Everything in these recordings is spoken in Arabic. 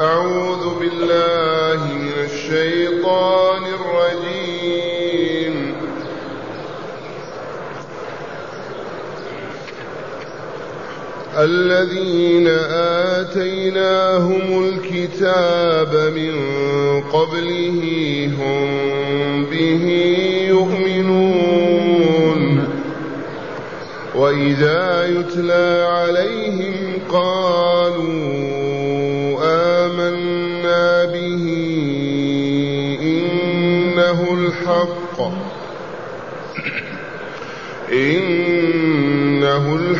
أعوذ بالله من الشيطان الرجيم. الذين آتيناهم الكتاب من قبله هم به يؤمنون. وإذا يتلى عليهم قالوا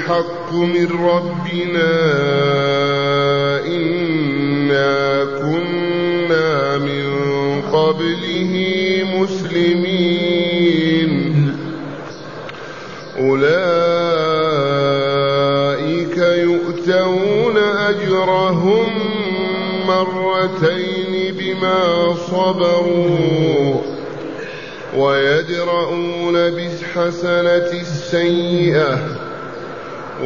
الحق من ربنا إنا كنا من قبله مسلمين. أولئك يؤتون أجرهم مرتين بما صبروا ويدرؤون بالحسنة السيئة.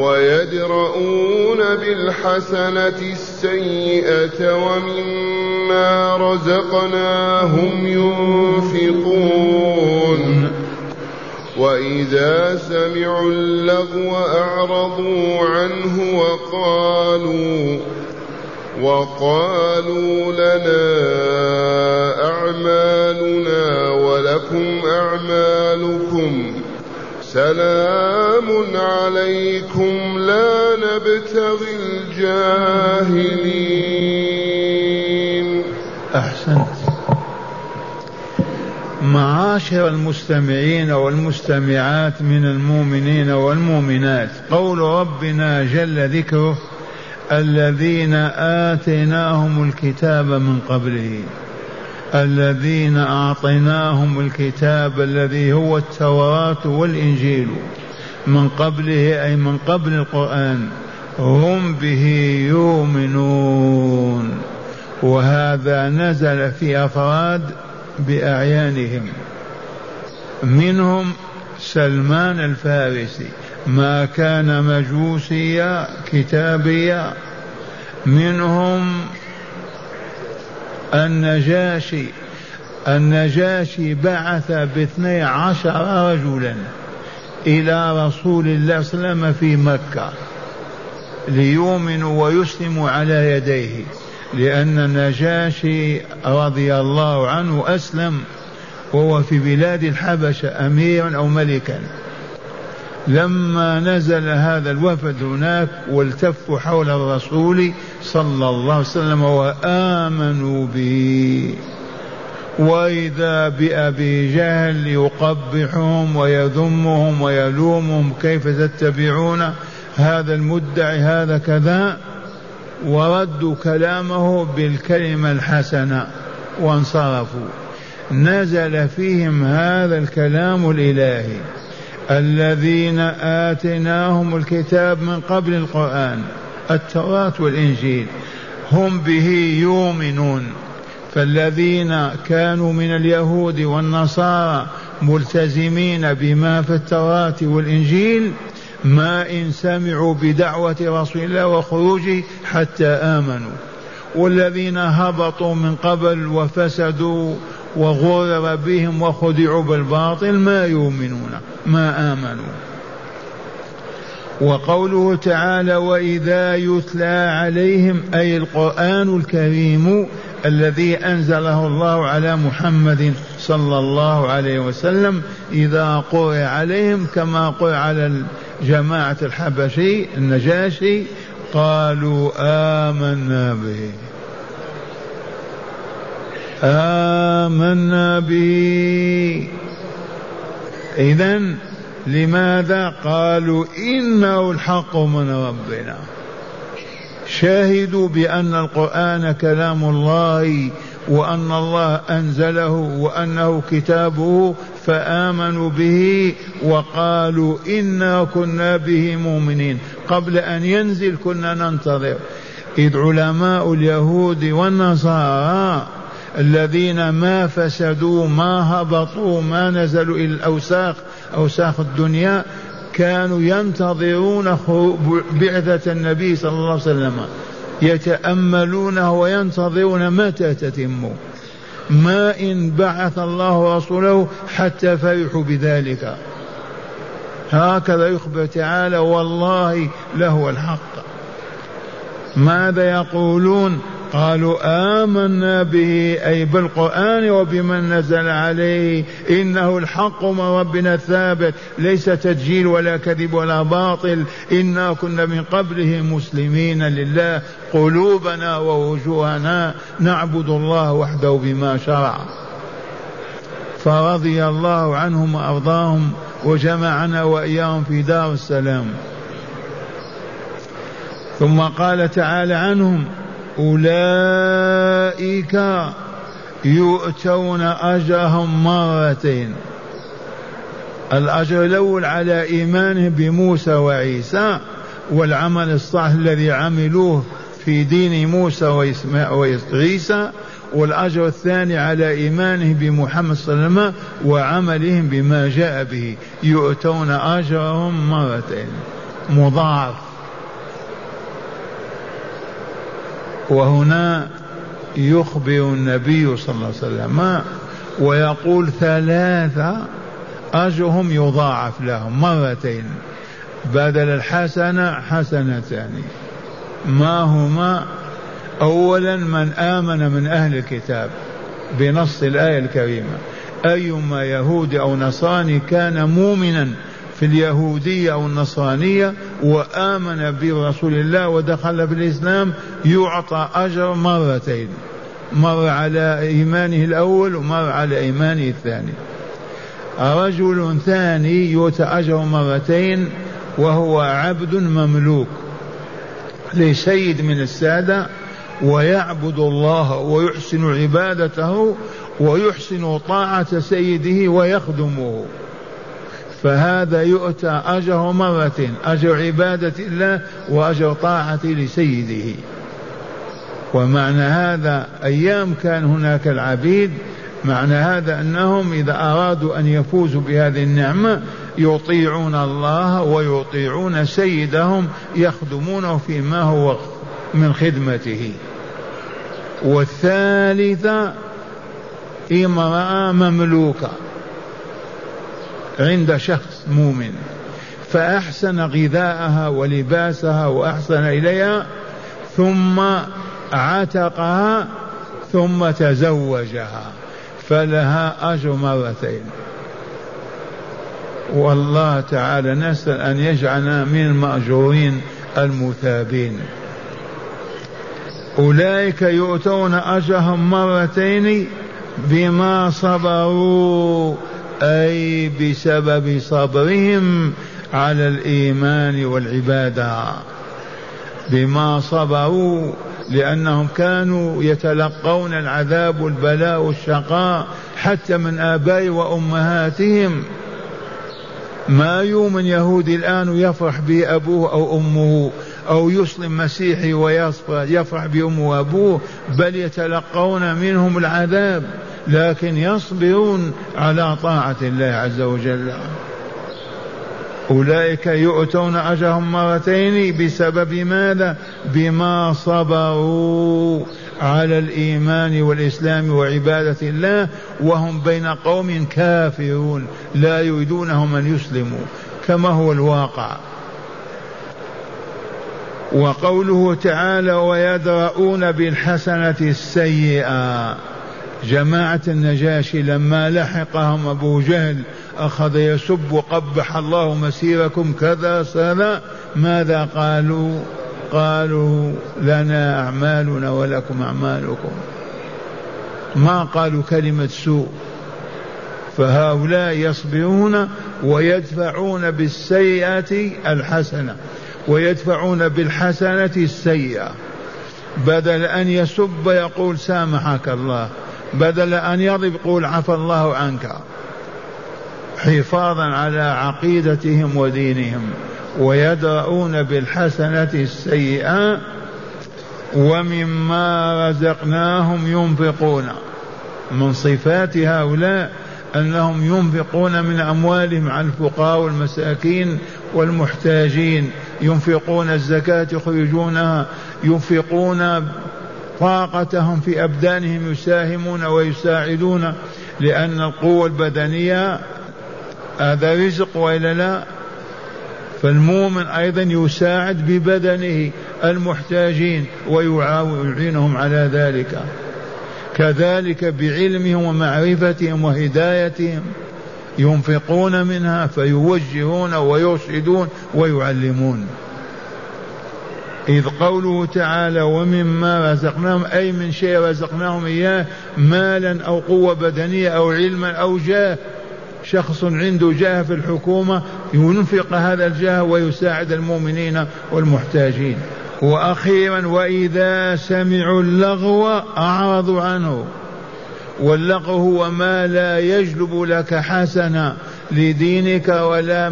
ويدرؤون بالحسنة السيئة ومما رزقناهم ينفقون. وإذا سمعوا اللغو أعرضوا عنه وقالوا وقالوا لنا أعمالنا ولكم أعمالكم سلام عليكم لا نبتغي الجاهلين. أحسنت. معاشر المستمعين والمستمعات من المؤمنين والمؤمنات قول ربنا جل ذكره الذين آتيناهم الكتاب من قبله. الذين أعطيناهم الكتاب الذي هو التوراة والإنجيل من قبله أي من قبل القرآن هم به يؤمنون. وهذا نزل في أفراد بأعيانهم. منهم سلمان الفارسي ما كان مجوسيا كتابيا. منهم النجاشي النجاشي بعث باثني عشر رجلا إلى رسول الله صلى الله عليه وسلم في مكة ليؤمنوا ويسلموا على يديه لأن النجاشي رضي الله عنه أسلم وهو في بلاد الحبشة أميرا أو ملكا. لما نزل هذا الوفد هناك والتفوا حول الرسول صلى الله عليه وسلم وآمنوا به. وإذا بأبي جهل يقبحهم ويذمهم ويلومهم كيف تتبعون هذا المدعي هذا كذا وردوا كلامه بالكلمة الحسنة وانصرفوا. نزل فيهم هذا الكلام الإلهي. الذين آتيناهم الكتاب من قبل القرآن. التوراة والإنجيل هم به يؤمنون. فالذين كانوا من اليهود والنصارى ملتزمين بما في التوراة والإنجيل ما إن سمعوا بدعوة رسول الله وخروجه حتى آمنوا. والذين هبطوا من قبل وفسدوا وغرر بهم وخدعوا بالباطل ما يؤمنون ما آمنوا. وقوله تعالى وإذا يتلى عليهم أي القرآن الكريم الذي أنزله الله على محمد صلى الله عليه وسلم إذا قرئ عليهم كما قرئ على جماعة الحبشي النجاشي قالوا آمنا به. آمنا به. إذا لماذا قالوا إنه الحق من ربنا؟ شاهدوا بأن القرآن كلام الله وأن الله أنزله وأنه كتابه فآمنوا به وقالوا إنا كنا به مؤمنين. قبل أن ينزل كنا ننتظر. إذ علماء اليهود والنصارى الذين ما فسدوا ما هبطوا ما نزلوا إلى الأوساخ أوساخ الدنيا كانوا ينتظرون بعثة النبي صلى الله عليه وسلم. يتأملونه وينتظرون متى تتم. ما إن بعث الله رسوله حتى فرحوا بذلك. هكذا يخبر تعالى والله له الحق. ماذا يقولون؟ قالوا آمنا به أي بالقرآن وبمن نزل عليه. إنه الحق من ربنا الثابت. ليس تسجيل ولا كذب ولا باطل. إنا كنا من قبله مسلمين لله. قلوبنا ووجوهنا. نعبد الله وحده بما شرع. فرضي الله عنهم وأرضاهم وجمعنا وإياهم في دار السلام. ثم قال تعالى عنهم أولئك يؤتون أجرهم مرتين. الأجر الأول على إيمانهم بموسى وعيسى والعمل الصالح الذي عملوه في دين موسى وعيسى والأجر الثاني على إيمانه بمحمد صلى الله عليه وسلم وعملهم بما جاء به يؤتون أجرهم مرتين. مضاعف. وهنا يخبر النبي صلى الله عليه وسلم. ويقول ثلاثة أجرهم يضاعف لهم مرتين. بدل الحسنة حسنتان. ما هما؟ أولا من آمن من أهل الكتاب بنص الآية الكريمة. أيما يهودي أو نصراني كان مؤمنا في اليهودية أو النصرانية وآمن برسول الله ودخل في الإسلام يعطى أجر مرتين. مر على إيمانه الأول ومر على إيمانه الثاني. رجل ثاني يؤتى أجر مرتين وهو عبد مملوك لسيد من السادة ويعبد الله ويحسن عبادته ويحسن طاعة سيده ويخدمه. فهذا يؤتى أجر مرتين أجر عبادة الله وأجر طاعة لسيده. ومعنى هذا أيام كان هناك العبيد معنى هذا أنهم إذا أرادوا أن يفوزوا بهذه النعمة يطيعون الله ويطيعون سيدهم يخدمونه فيما هو من خدمته. والثالثة امرأة مملوكة. عند شخص مؤمن فأحسن غذاءها ولباسها وأحسن إليها ثم عتقها ثم تزوجها فلها أجر مرتين. والله تعالى نسأل أن يجعلنا من المأجورين المثابين. أولئك يؤتون أجرهم مرتين بما صبروا. أي بسبب صبرهم على الإيمان والعبادة. بما صبروا لأنهم كانوا يتلقون العذاب والبلاء والشقاء حتى من آباء وأمهاتهم. ما يؤمن يهودي الآن يفرح به أبوه أو أمه أو يسلم مسيحي ويفرح بأمه وأبوه بل يتلقون منهم العذاب. لكن يصبرون على طاعة الله عز وجل. أولئك يؤتون أجرهم مرتين بسبب ماذا؟ بما صبروا على الإيمان والإسلام وعبادة الله وهم بين قوم كافرون لا يريدونهم أن يسلموا كما هو الواقع. وقوله تعالى ويدرؤون بالحسنة السيئة جماعة النجاشي لما لحقهم أبو جهل أخذ يسب قبح الله مسيركم كذا سنة. ماذا قالوا؟ قالوا لنا أعمالنا ولكم أعمالكم. ما قالوا كلمة سوء. فهؤلاء يصبرون ويدفعون بالسيئة الحسنة ويدفعون بالحسنة السيئة. بدل أن يسب يقول سامحك الله. بدل أن يضرب يقول عفى الله عنك. حفاظا على عقيدتهم ودينهم ويدرؤون بالحسنة السيئة ومما رزقناهم ينفقون. من صفات هؤلاء أنهم ينفقون من أموالهم على الفقراء والمساكين والمحتاجين. ينفقون الزكاة يخرجونها ينفقون طاقتهم في أبدانهم يساهمون ويساعدون لأن القوة البدنية هذا رزق وإلا لا؟ فالمؤمن أيضا يساعد ببدنه المحتاجين ويعينهم على ذلك. كذلك بعلمهم ومعرفتهم وهدايتهم ينفقون منها فيوجهون ويرشدون ويعلمون. إذ قوله تعالى ومما رزقناهم أي من شيء رزقناهم إياه مالا أو قوة بدنية أو علما أو جاه شخص عنده جاه في الحكومة ينفق هذا الجاه ويساعد المؤمنين والمحتاجين. وأخيرا وإذا سمعوا اللغو أعرضوا عنه. واللغو هو ما لا يجلب لك حسنا لدينك ولا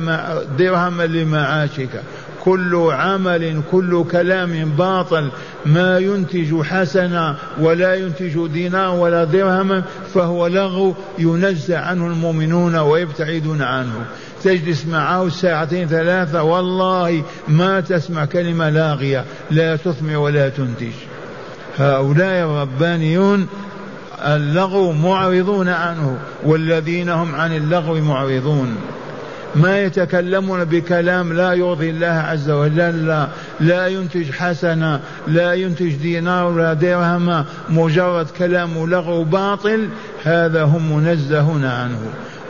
درهما لمعاشك. كل عمل كل كلام باطل. ما ينتج حسنا ولا ينتج دينار ولا درهما فهو لغو ينزع عنه المؤمنون ويبتعدون عنه. تجلس معه ساعتين ثلاثة والله ما تسمع كلمة لاغية. لا تثمر ولا تنتج. هؤلاء الربانيون اللغو معرضون عنه والذين هم عن اللغو معرضون. ما يتكلمون بكلام لا يرضي الله عز وجل لا, لا ينتج حسنة لا ينتج دينار ولا درهم مجرد كلام لغو باطل هذا هم منزهون عنه.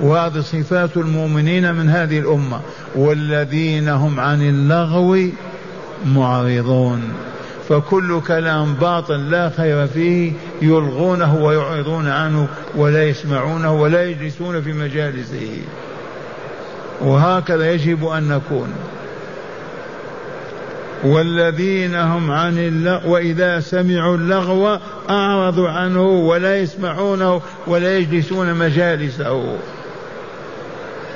وهذه صفات المؤمنين من هذه الأمة. والذين هم عن اللغو معرضون. فكل كلام باطل لا خير فيه يلغونه ويعرضون عنه ولا يسمعونه ولا يجلسون في مجالسه. وهكذا يجب أن نكون. والذين هم عن اللغو وإذا سمعوا اللغو أعرضوا عنه ولا يسمعونه ولا يجلسون مجالسه.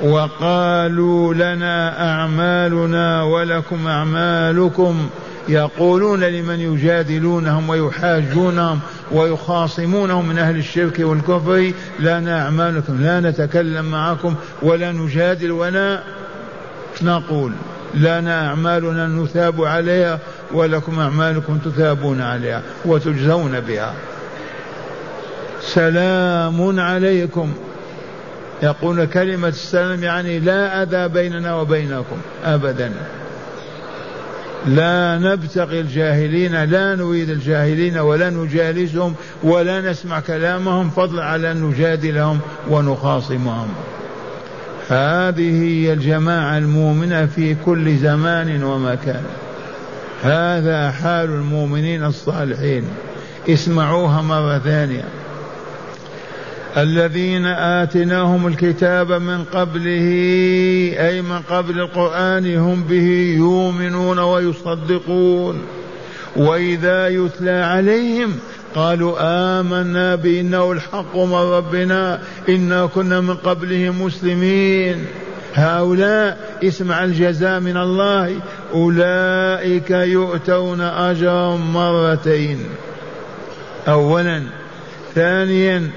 وقالوا لنا أعمالنا ولكم أعمالكم. يقولون لمن يجادلونهم ويحاجونهم. ويخاصمونهم من أهل الشرك والكفر. لنا أعمالكم لا نتكلم معكم ولا نجادل ولا نقول. لنا أعمالنا نثاب عليها ولكم أعمالكم تثابون عليها وتجزون بها. سلام عليكم. يقول كلمة السلام يعني لا أذى بيننا وبينكم أبدا. لا نبتغي الجاهلين لا نريد الجاهلين ولا نجالسهم ولا نسمع كلامهم فضلا على أن نجادلهم ونخاصمهم. هذه هي الجماعة المؤمنة في كل زمان ومكان. هذا حال المؤمنين الصالحين. اسمعوها مرة ثانية. الذين آتيناهم الكتاب من قبله أي من قبل القرآن هم به يؤمنون ويصدقون. وإذا يتلى عليهم قالوا آمنا بأنه الحق من ربنا إنا كنا من قبله مسلمين. هؤلاء اسمع الجزاء من الله أولئك يؤتون أجرهم مرتين. أولا ثانيا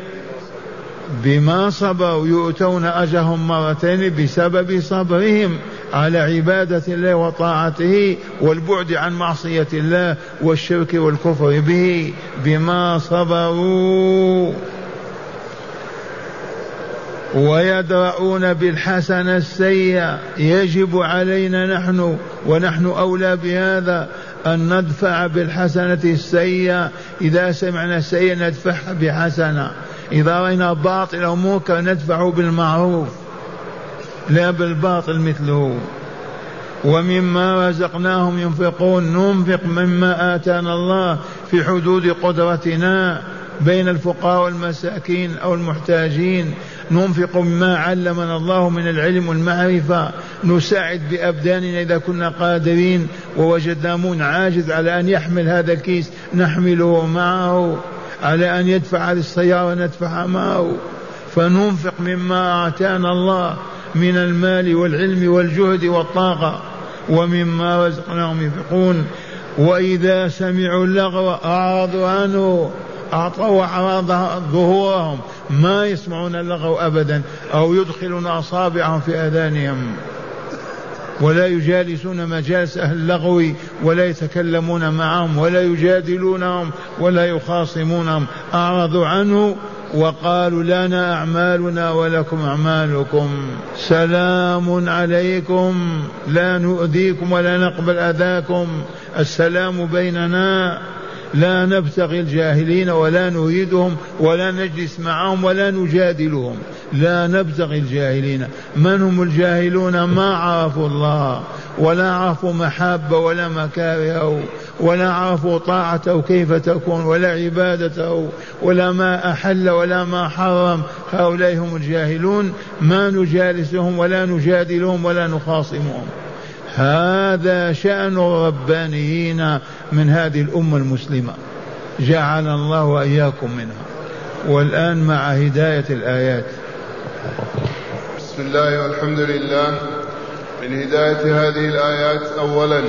بما صبروا يؤتون أجرهم مرتين بسبب صبرهم على عبادة الله وطاعته والبعد عن معصية الله والشرك والكفر به بما صبروا. ويدرؤون بالحسنة السيئة. يجب علينا نحن ونحن أولى بهذا أن ندفع بالحسنة السيئة. إذا سمعنا سيئة ندفعها بحسنة. إذا رأينا باطل أو منكر ندفعه بالمعروف لا بالباطل مثله. ومما رزقناهم ينفقون ننفق مما آتانا الله في حدود قدرتنا بين الفقراء والمساكين أو المحتاجين. ننفق مما علمنا الله من العلم والمعرفة. نساعد بأبداننا إذا كنا قادرين ووجدنا من عاجز على أن يحمل هذا الكيس. نحمله معه. على أن يدفع هذه السيارة ندفعها معه. فننفق مما آتانا الله من المال والعلم والجهد والطاقة ومما رزقناهم ينفقون. وإذا سمعوا اللغو أعرضوا عنه أعطوا أعراض ظهورهم. ما يسمعون اللغو أبدا أو يدخلون أصابعهم في أذانهم. ولا يجالسون مجالس أهل اللغو ولا يتكلمون معهم ولا يجادلونهم ولا يخاصمونهم. أعرضوا عنه وقالوا لنا أعمالنا ولكم أعمالكم. سلام عليكم. لا نؤذيكم ولا نقبل أذاكم. السلام بيننا. لا نبتغي الجاهلين ولا نريدهم ولا نجلس معهم ولا نجادلهم. لا نبتغي الجاهلين. من هم الجاهلون؟ ما عرفوا الله ولا عرفوا محبة ولا مكاره ولا عرفوا طاعته كيف تكون ولا عبادته ولا ما أحل ولا ما حرم. هؤلاء هم الجاهلون. ما نجالسهم ولا نجادلهم ولا نخاصمهم. هذا شأن الربانيين من هذه الأمة المسلمة. جعل الله وإياكم منها. والآن مع هداية الآيات. بسم الله والحمد لله. من هداية هذه الآيات أولا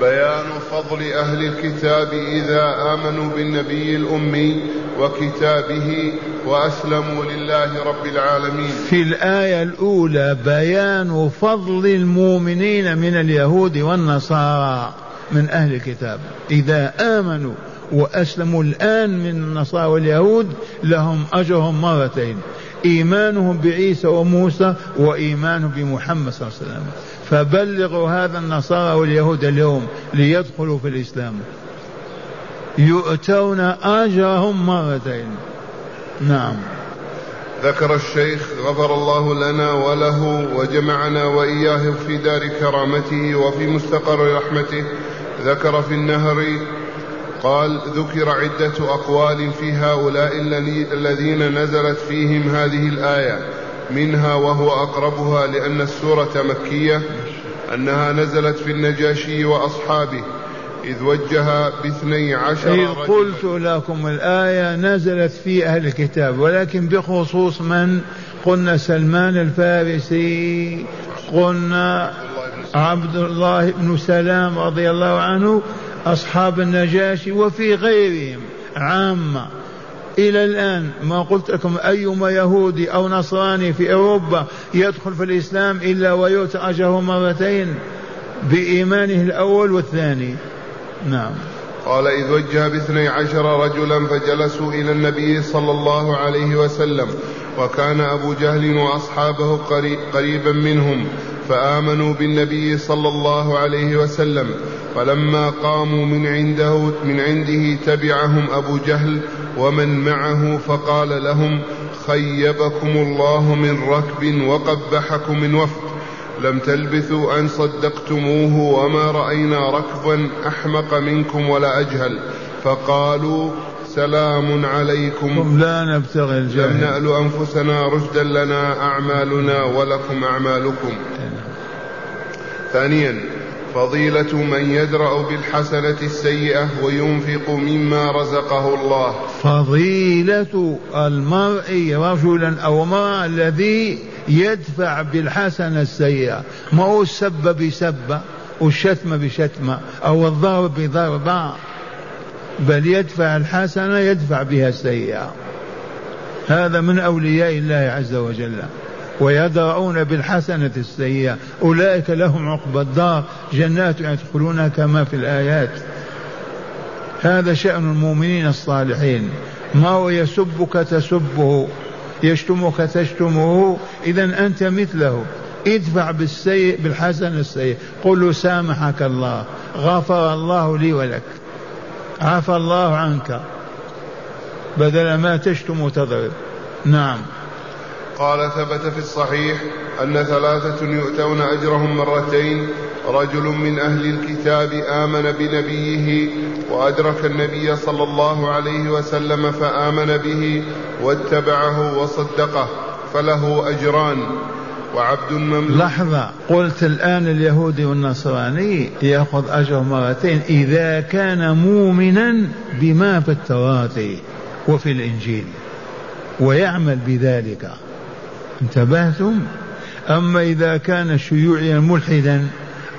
بيان فضل أهل الكتاب إذا آمنوا بالنبي الأمي وكتابه وأسلموا لله رب العالمين. في الآية الأولى بيان فضل المؤمنين من اليهود والنصارى من أهل الكتاب. إذا آمنوا وأسلموا الآن من النصارى واليهود لهم أجرهم مرتين. إيمانهم بعيسى وموسى وإيمانهم بمحمد صلى الله عليه وسلم. فبلغوا هذا النصارى واليهود اليوم ليدخلوا في الإسلام. يؤتون أجرهم مرتين. نعم. ذكر الشيخ غفر الله لنا وله وجمعنا وإياه في دار كرامته وفي مستقر رحمته. ذكر في النهر قال ذكر عدة أقوال في هؤلاء الذين نزلت فيهم هذه الآية. منها وهو أقربها لأن السورة مكية أنها نزلت في النجاشي وأصحابه. إذ وجه باثني عشر إذ قلت لكم الآية نزلت في أهل الكتاب ولكن بخصوص من؟ قلنا سلمان الفارسي قلنا عبد الله بن سلام رضي الله عنه أصحاب النجاشي وفي غيرهم عامة إلى الآن. ما قلت لكم أيما يهودي أو نصراني في أوروبا يدخل في الإسلام إلا ويؤتى أجره مرتين بإيمانه الأول والثاني. نعم. قال إذ وجه باثني عشر رجلا فجلسوا إلى النبي صلى الله عليه وسلم وكان أبو جهل وأصحابه قريبا منهم. فآمنوا بالنبي صلى الله عليه وسلم فلما قاموا من عنده من عنده تبعهم أبو جهل ومن معه فقال لهم خيبكم الله من ركب وقبحكم من وفد لم تلبثوا أن صدقتموه وما رأينا ركبا أحمق منكم ولا أجهل فقالوا سلام عليكم. لا نبتغي الجاهل. لم نأل أنفسنا رشدا لنا أعمالنا ولكم أعمالكم. ثانيا فضيلة من يدرأ بالحسنة السيئة وينفق مما رزقه الله. فضيلة المرء رجلا أو امرأة الذي يدفع بالحسنة السيئة ما هو السب بسبة والشتم بشتمة أو الضرب بضربة بل يدفع الحسنة يدفع بها السيئة. هذا من أولياء الله عز وجل. ويدرؤون بالحسنة السيئة. أولئك لهم عقبى الدار. جنات يدخلونها كما في الآيات. هذا شأن المؤمنين الصالحين. ما هو يسبك تسبه؟ يشتمك تشتمه. إذا أنت مثله. ادفع بالسيء بالحسن السيء قل له سامحك الله. غفر الله لي ولك. عفى الله عنك. بدل ما تشتم وتضرب. نعم. قال ثبت في الصحيح أن ثلاثة يؤتون أجرهم مرتين رجل من أهل الكتاب آمن بنبيه وأدرك النبي صلى الله عليه وسلم فآمن به واتبعه وصدقه فله أجران. وعبد مملوك لحظة قلت الآن اليهودي والنصراني يأخذ أجر مرتين إذا كان مؤمنا بما في التوراة وفي الإنجيل ويعمل بذلك. انتبهتم؟ أما إذا كان شيوعيا ملحدا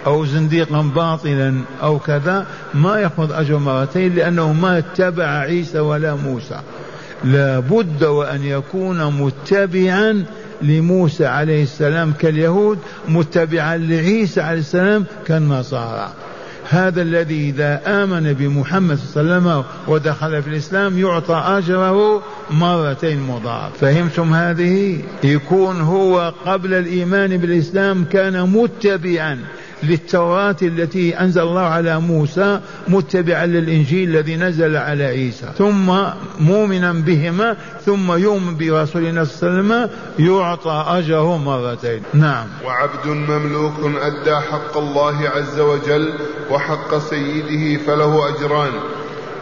أو زنديقا باطلا أو كذا ما يأخذ أجر مرتين لأنه ما اتبع عيسى ولا موسى. لا بد وأن يكون متبعا لموسى عليه السلام كاليهود متبعا لعيسى عليه السلام كالنصارى. هذا الذي إذا آمن بمحمد صلى الله عليه وسلم ودخل في الإسلام يعطى أجره مرتين مضاعف. فهمتم هذه؟ يكون هو قبل الإيمان بالإسلام كان متبعا. للتوراة التي أنزل الله على موسى متبعا للإنجيل الذي نزل على عيسى. ثم مؤمنا بهما ثم يؤمن برسولنا صلى الله عليه وسلم يعطى أجره مرتين. نعم. وعبد مملوك أدى حق الله عز وجل وحق سيده فله أجران.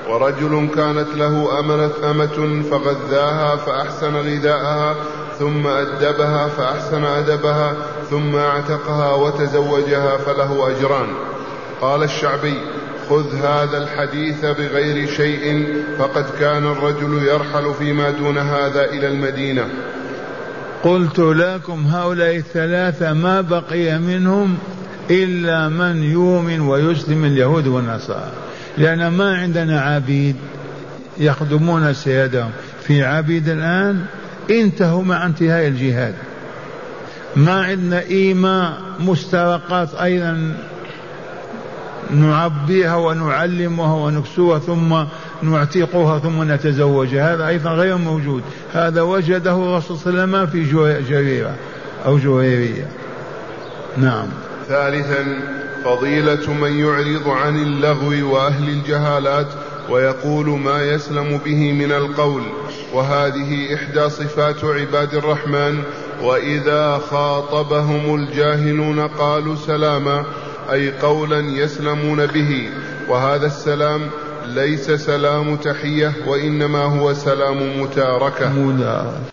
ورجل كانت له أمنة أمة فغذاها فأحسن غذاءها ثم أدبها فأحسن أدبها ثم اعتقها وتزوجها فله أجران. قال الشعبي خذ هذا الحديث بغير شيء فقد كان الرجل يرحل فيما دون هذا إلى المدينة. قلت لكم هؤلاء الثلاثة ما بقي منهم إلا من يؤمن ويسلم اليهود والنصارى. لأن ما عندنا عبيد يخدمون سيادهم. في عبيد الآن انتهوا مع انتهاء الجهاد. ما عندنا إيماء مسترقات أيضا نعبيها ونعلمها ونكسوها ثم نعتقها ثم نتزوجها. هذا أيضا غير موجود. هذا وجده الرسول صلى الله عليه وسلم في جريرة أو جويرية نعم. ثالثا فضيلة من يعرض عن اللغو وأهل الجهالات ويقول ما يسلم به من القول. وهذه إحدى صفات عباد الرحمن وإذا خاطبهم الجاهلون قالوا سلاما أي قولا يسلمون به. وهذا السلام ليس سلام تحية وإنما هو سلام متاركة.